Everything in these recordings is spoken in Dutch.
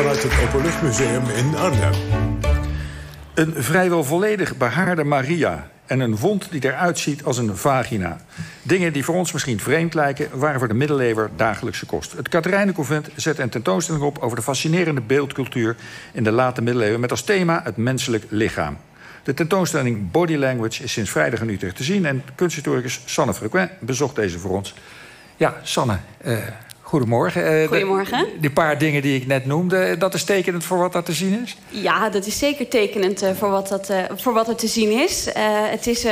vanuit het Openluchtmuseum in Arnhem. Een vrijwel volledig behaarde Maria en een wond die eruit ziet als een vagina. Dingen die voor ons misschien vreemd lijken... waren voor de middeleeuwer dagelijkse kost. Het Katerijnenconvent zet een tentoonstelling op... over de fascinerende beeldcultuur in de late middeleeuwen... met als thema het menselijk lichaam. De tentoonstelling Body Language is sinds vrijdag in Utrecht te zien... en kunsthistoricus Sanne Frequent bezocht deze voor ons. Ja, Sanne, uh, goedemorgen. Uh, goedemorgen. die paar dingen die ik net noemde, dat is tekenend voor wat daar te zien is? Ja, dat is zeker tekenend uh, voor, wat dat, voor wat er te zien is. het is,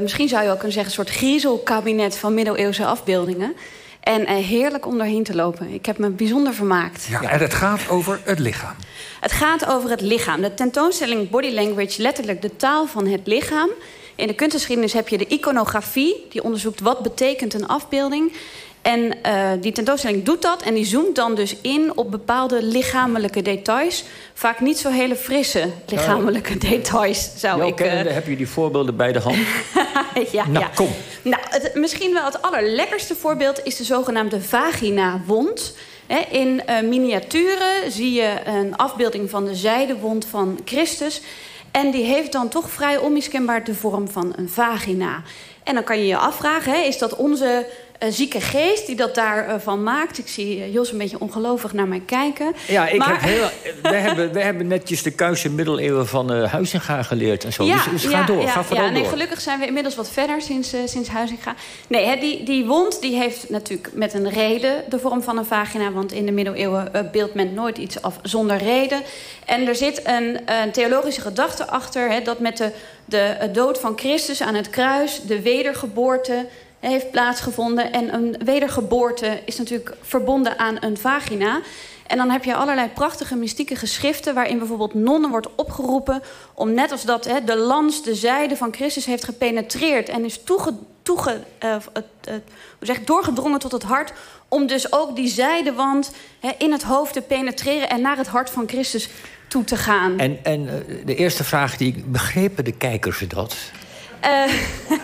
misschien zou je ook kunnen zeggen... een soort griezelkabinet van middeleeuwse afbeeldingen... En heerlijk om daarheen te lopen. Ik heb me bijzonder vermaakt. Ja, en het gaat over het lichaam. Het gaat over het lichaam. De tentoonstelling Body Language, letterlijk de taal van het lichaam. In de kunstgeschiedenis heb je de iconografie. Die onderzoekt wat betekent een afbeelding. En uh, die tentoonstelling doet dat en die zoomt dan dus in op bepaalde lichamelijke details. Vaak niet zo hele frisse lichamelijke details, zou ik... Uh... heb je die voorbeelden bij de hand? ja, nou, ja. kom. Nou, het, misschien wel het allerlekkerste voorbeeld is de zogenaamde vagina-wond. In uh, miniaturen zie je een afbeelding van de zijdewond van Christus. En die heeft dan toch vrij onmiskenbaar de vorm van een vagina. En dan kan je je afvragen, hè, is dat onze uh, zieke geest die dat daarvan uh, maakt. Ik zie uh, Jos een beetje ongelovig naar mij kijken. Ja, ik heb heel, we, hebben, we hebben netjes de kuise middeleeuwen van uh, Huizinga geleerd en zo. Ja, dus, dus ga door, ja, ga vooral ja, nee, door. Gelukkig zijn we inmiddels wat verder sinds, sinds Huizinga. Nee, hè, die, die wond die heeft natuurlijk met een reden de vorm van een vagina... want in de middeleeuwen beeldt men nooit iets af zonder reden. En er zit een, een theologische gedachte achter... Hè, dat met de, de dood van Christus aan het kruis, de wedergeboorte heeft plaatsgevonden. En een wedergeboorte is natuurlijk verbonden aan een vagina. En dan heb je allerlei prachtige mystieke geschriften... waarin bijvoorbeeld nonnen wordt opgeroepen... om net als dat hè, de lans de zijde van Christus heeft gepenetreerd... en is toege, toege, uh, uh, uh, zeg, doorgedrongen tot het hart... om dus ook die zijdewand hè, in het hoofd te penetreren... en naar het hart van Christus toe te gaan. En, en de eerste vraag die ik... begrepen de kijkers dat?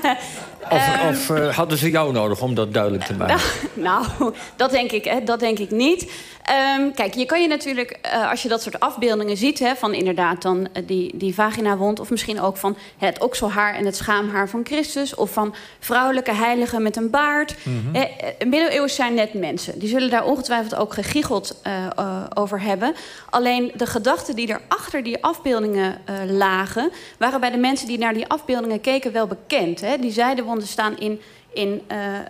Of, Um, of uh, hadden ze jou nodig om dat duidelijk te maken? Nou, nou dat, denk ik, hè, dat denk ik niet. Um, kijk, je kan je natuurlijk, uh, als je dat soort afbeeldingen ziet... Hè, van inderdaad dan uh, die, die vaginawond... of misschien ook van het okselhaar en het schaamhaar van Christus... of van vrouwelijke heiligen met een baard. Mm -hmm. eh, middeleeuwers zijn net mensen. Die zullen daar ongetwijfeld ook gegiegeld over hebben. Alleen de gedachten die er achter die afbeeldingen lagen... waren bij de mensen die naar die afbeeldingen keken wel bekend. Hè? Die zeiden staan in, in uh, uh,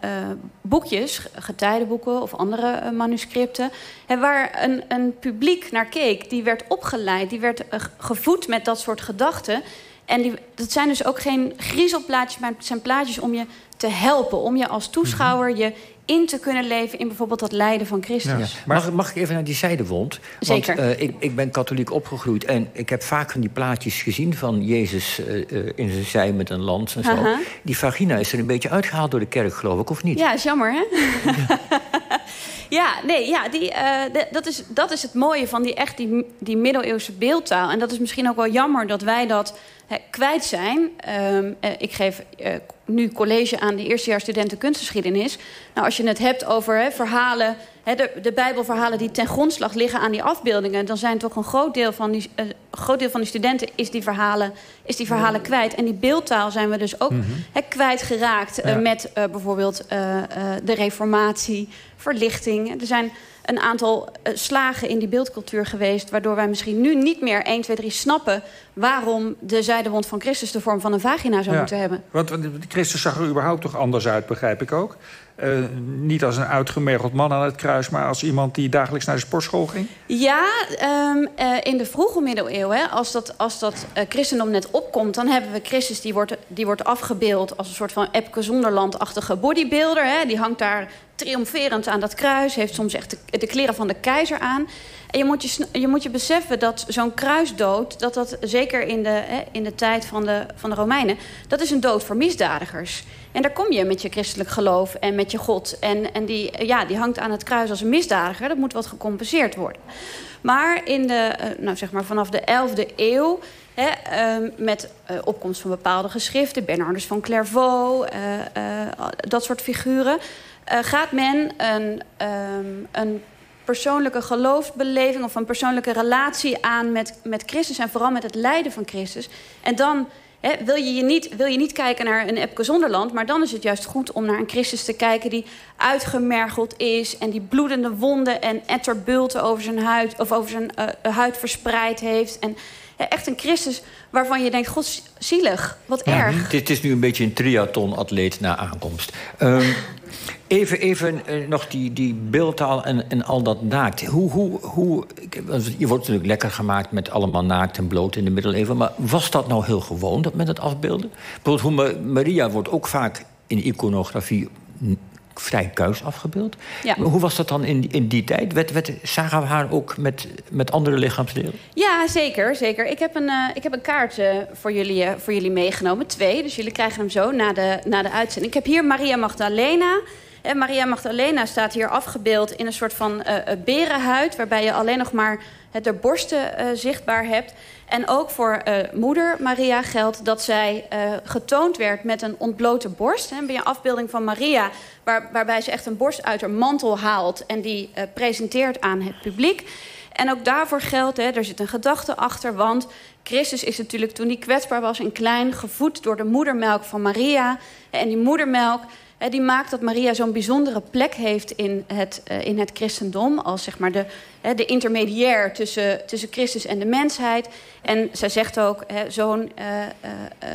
boekjes, getijdenboeken of andere uh, manuscripten... En waar een, een publiek naar keek, die werd opgeleid... die werd gevoed met dat soort gedachten... En die, dat zijn dus ook geen griezelplaatjes, maar het zijn plaatjes om je te helpen. Om je als toeschouwer je in te kunnen leven in bijvoorbeeld dat lijden van Christus. Ja. Maar mag, mag ik even naar die zijdewond? Zeker. Want uh, ik, ik ben katholiek opgegroeid en ik heb vaak van die plaatjes gezien... van Jezus uh, uh, in zijn zij met een lans en zo. Die vagina is er een beetje uitgehaald door de kerk, geloof ik, of niet? Ja, is jammer, hè? Ja, ja nee, ja, die, de, dat, is, dat is het mooie van die, echt die, die middeleeuwse beeldtaal. En dat is misschien ook wel jammer dat wij dat hè, kwijt zijn. Um, ik geef nu college aan de eerstejaarsstudenten kunstgeschiedenis. Nou, als je het hebt over hè, verhalen, hè, de, de Bijbelverhalen die ten grondslag liggen aan die afbeeldingen, dan zijn toch een groot deel van die, uh, groot deel van die studenten is die verhalen, is die verhalen kwijt. En die beeldtaal zijn we dus ook mm -hmm. hè, kwijtgeraakt uh, ja. met uh, bijvoorbeeld de Reformatie, verlichting. Er zijn een aantal uh, slagen in die beeldcultuur geweest... waardoor wij misschien nu niet meer 1, 2, 3 snappen... waarom de zijdewond van Christus de vorm van een vagina zou ja, moeten hebben. Want Christus zag er überhaupt toch anders uit, begrijp ik ook? Uh, niet als een uitgemergeld man aan het kruis... maar als iemand die dagelijks naar de sportschool ging? Ja, um, uh, in de vroege middeleeuwen, als dat, als dat uh, christendom net opkomt... dan hebben we Christus, die wordt, die wordt afgebeeld... als een soort van Epke Zonderland-achtige bodybuilder. Hè? Die hangt daar triomferend aan dat kruis. Heeft soms echt de, de kleren van de keizer aan. En je moet je, je, moet je beseffen dat zo'n kruisdood... dat dat zeker in de, hè, in de tijd van de, van de Romeinen... dat is een dood voor misdadigers. En daar kom je met je christelijk geloof en met je God. En, en die, ja, die hangt aan het kruis als een misdadiger. Dat moet wat gecompenseerd worden. Maar, in de, nou zeg maar vanaf de 11e eeuw... Uh, met uh, opkomst van bepaalde geschriften... Bernardus van Clairvaux, uh, dat soort figuren... gaat men een, um, een persoonlijke geloofsbeleving of een persoonlijke relatie aan met, met Christus en vooral met het lijden van Christus. En dan wil, je je niet, wil je niet kijken naar een Epke Zonderland, maar dan is het juist goed om naar een Christus te kijken die uitgemergeld is en die bloedende wonden en etterbulten over zijn huid of over zijn uh, huid verspreid heeft. En echt een Christus waarvan je denkt, god, zielig, wat erg. Dit is nu een beetje een triathlon-atleet na aankomst. Um, Even, even uh, nog die, die beeldtaal en, en al dat naakt. Hoe, hoe, hoe, je wordt natuurlijk lekker gemaakt met allemaal naakt en bloot in de middeleeuwen. Maar was dat nou heel gewoon, dat met het afbeelden? Bijvoorbeeld hoe Maria wordt ook vaak in iconografie vrij kuis afgebeeld. Ja. Hoe was dat dan in, in die tijd? Werd, werd, zagen we haar ook met, met andere lichaamsdelen? Ja, zeker. zeker. Ik, heb een, uh, ik heb een kaart uh, voor, jullie, uh, voor jullie meegenomen. Twee, dus jullie krijgen hem zo na de, na de uitzending. Ik heb hier Maria Magdalena... En Maria Magdalena staat hier afgebeeld in een soort van uh, berenhuid... waarbij je alleen nog maar de borsten uh, zichtbaar hebt. En ook voor uh, moeder Maria geldt dat zij uh, getoond werd met een ontblote borst. Hè, bij een afbeelding van Maria, waar, waarbij ze echt een borst uit haar mantel haalt... en die presenteert aan het publiek. En ook daarvoor geldt, hè, er zit een gedachte achter... want Christus is natuurlijk toen hij kwetsbaar was en klein... gevoed door de moedermelk van Maria. En die moedermelk die maakt dat Maria zo'n bijzondere plek heeft in het, uh, in het christendom. Als zeg maar de, de intermediair tussen, tussen Christus en de mensheid. En zij zegt ook zo'n uh, uh,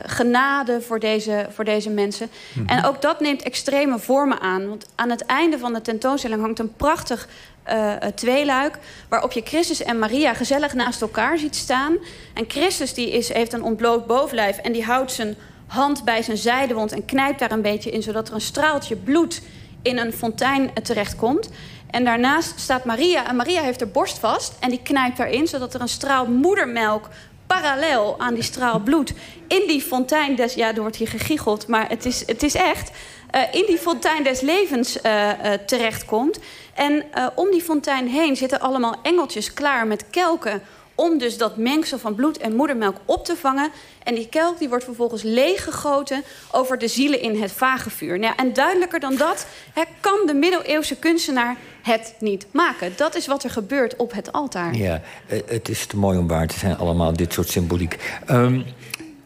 genade voor deze, voor deze mensen. Mm -hmm. En ook dat neemt extreme vormen aan. Want aan het einde van de tentoonstelling hangt een prachtig uh, tweeluik... waarop je Christus en Maria gezellig naast elkaar ziet staan. En Christus die is, heeft een ontbloot bovenlijf en die houdt zijn hand bij zijn zijdewond en knijpt daar een beetje in... zodat er een straaltje bloed in een fontein terechtkomt. En daarnaast staat Maria. En Maria heeft haar borst vast en die knijpt daarin... zodat er een straal moedermelk parallel aan die straal bloed... in die fontein des... Ja, er wordt hier gegiegeld, maar het is, het is echt... Uh, in die fontein des levens uh, uh, terechtkomt. En om die fontein heen zitten allemaal engeltjes klaar met kelken om dus dat mengsel van bloed en moedermelk op te vangen. En die kelk die wordt vervolgens leeggegoten over de zielen in het vagevuur. Nou, en duidelijker dan dat hè, kan de middeleeuwse kunstenaar het niet maken. Dat is wat er gebeurt op het altaar. Ja, eh, het is te mooi om waar te zijn allemaal, dit soort symboliek. Um,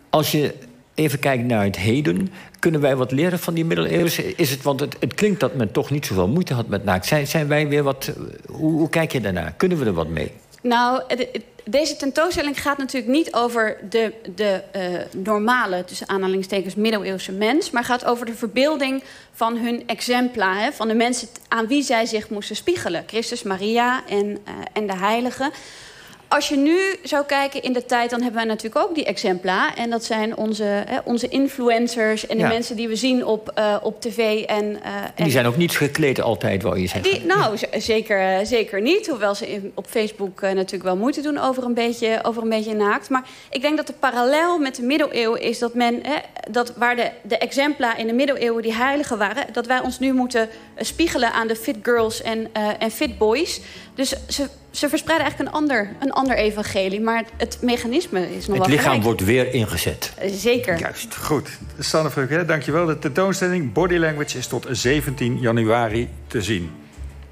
als je even kijkt naar het heden... kunnen wij wat leren van die middeleeuwse? Is het, want het, het klinkt dat men toch niet zoveel moeite had met naakt. Zijn, zijn wij weer wat... Hoe, hoe kijk je daarnaar? Kunnen we er wat mee? Nou, het, het, deze tentoonstelling gaat natuurlijk niet over de, de uh, normale, tussen aanhalingstekens, middeleeuwse mens. Maar gaat over de verbeelding van hun exempla. Hè, van de mensen aan wie zij zich moesten spiegelen. Christus, Maria en, uh, en de heiligen als je nu zou kijken in de tijd, dan hebben wij natuurlijk ook die exempla. En dat zijn onze, hè, onze influencers en de ja. mensen die we zien op, uh, op tv. En, uh, en die zijn ook niet gekleed altijd, wou je zeggen? Die, nou, zeker, uh, zeker niet. Hoewel ze in, op Facebook natuurlijk wel moeite doen over een, beetje, over een beetje naakt. Maar ik denk dat de parallel met de middeleeuwen is dat men... Hè, dat waar de, de exempla in de middeleeuwen die heiligen waren... dat wij ons nu moeten spiegelen aan de fit girls en, en fit boys. Dus ze ze verspreiden eigenlijk een ander, een ander evangelie. Maar het mechanisme is nog het wel Het lichaam gelijk. wordt weer ingezet. Zeker. Juist, goed. Sanne Vrugge, dankjewel. De tentoonstelling Body Language is tot 17 januari te zien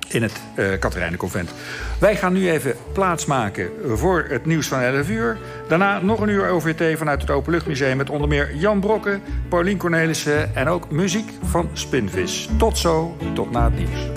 in het uh, Katerijnenconvent. Wij gaan nu even plaatsmaken voor het nieuws van 11 uur. Daarna nog een uur OVT vanuit het Openluchtmuseum... met onder meer Jan Brokken, Paulien Cornelissen... en ook muziek van Spinvis. Tot zo, tot na het nieuws.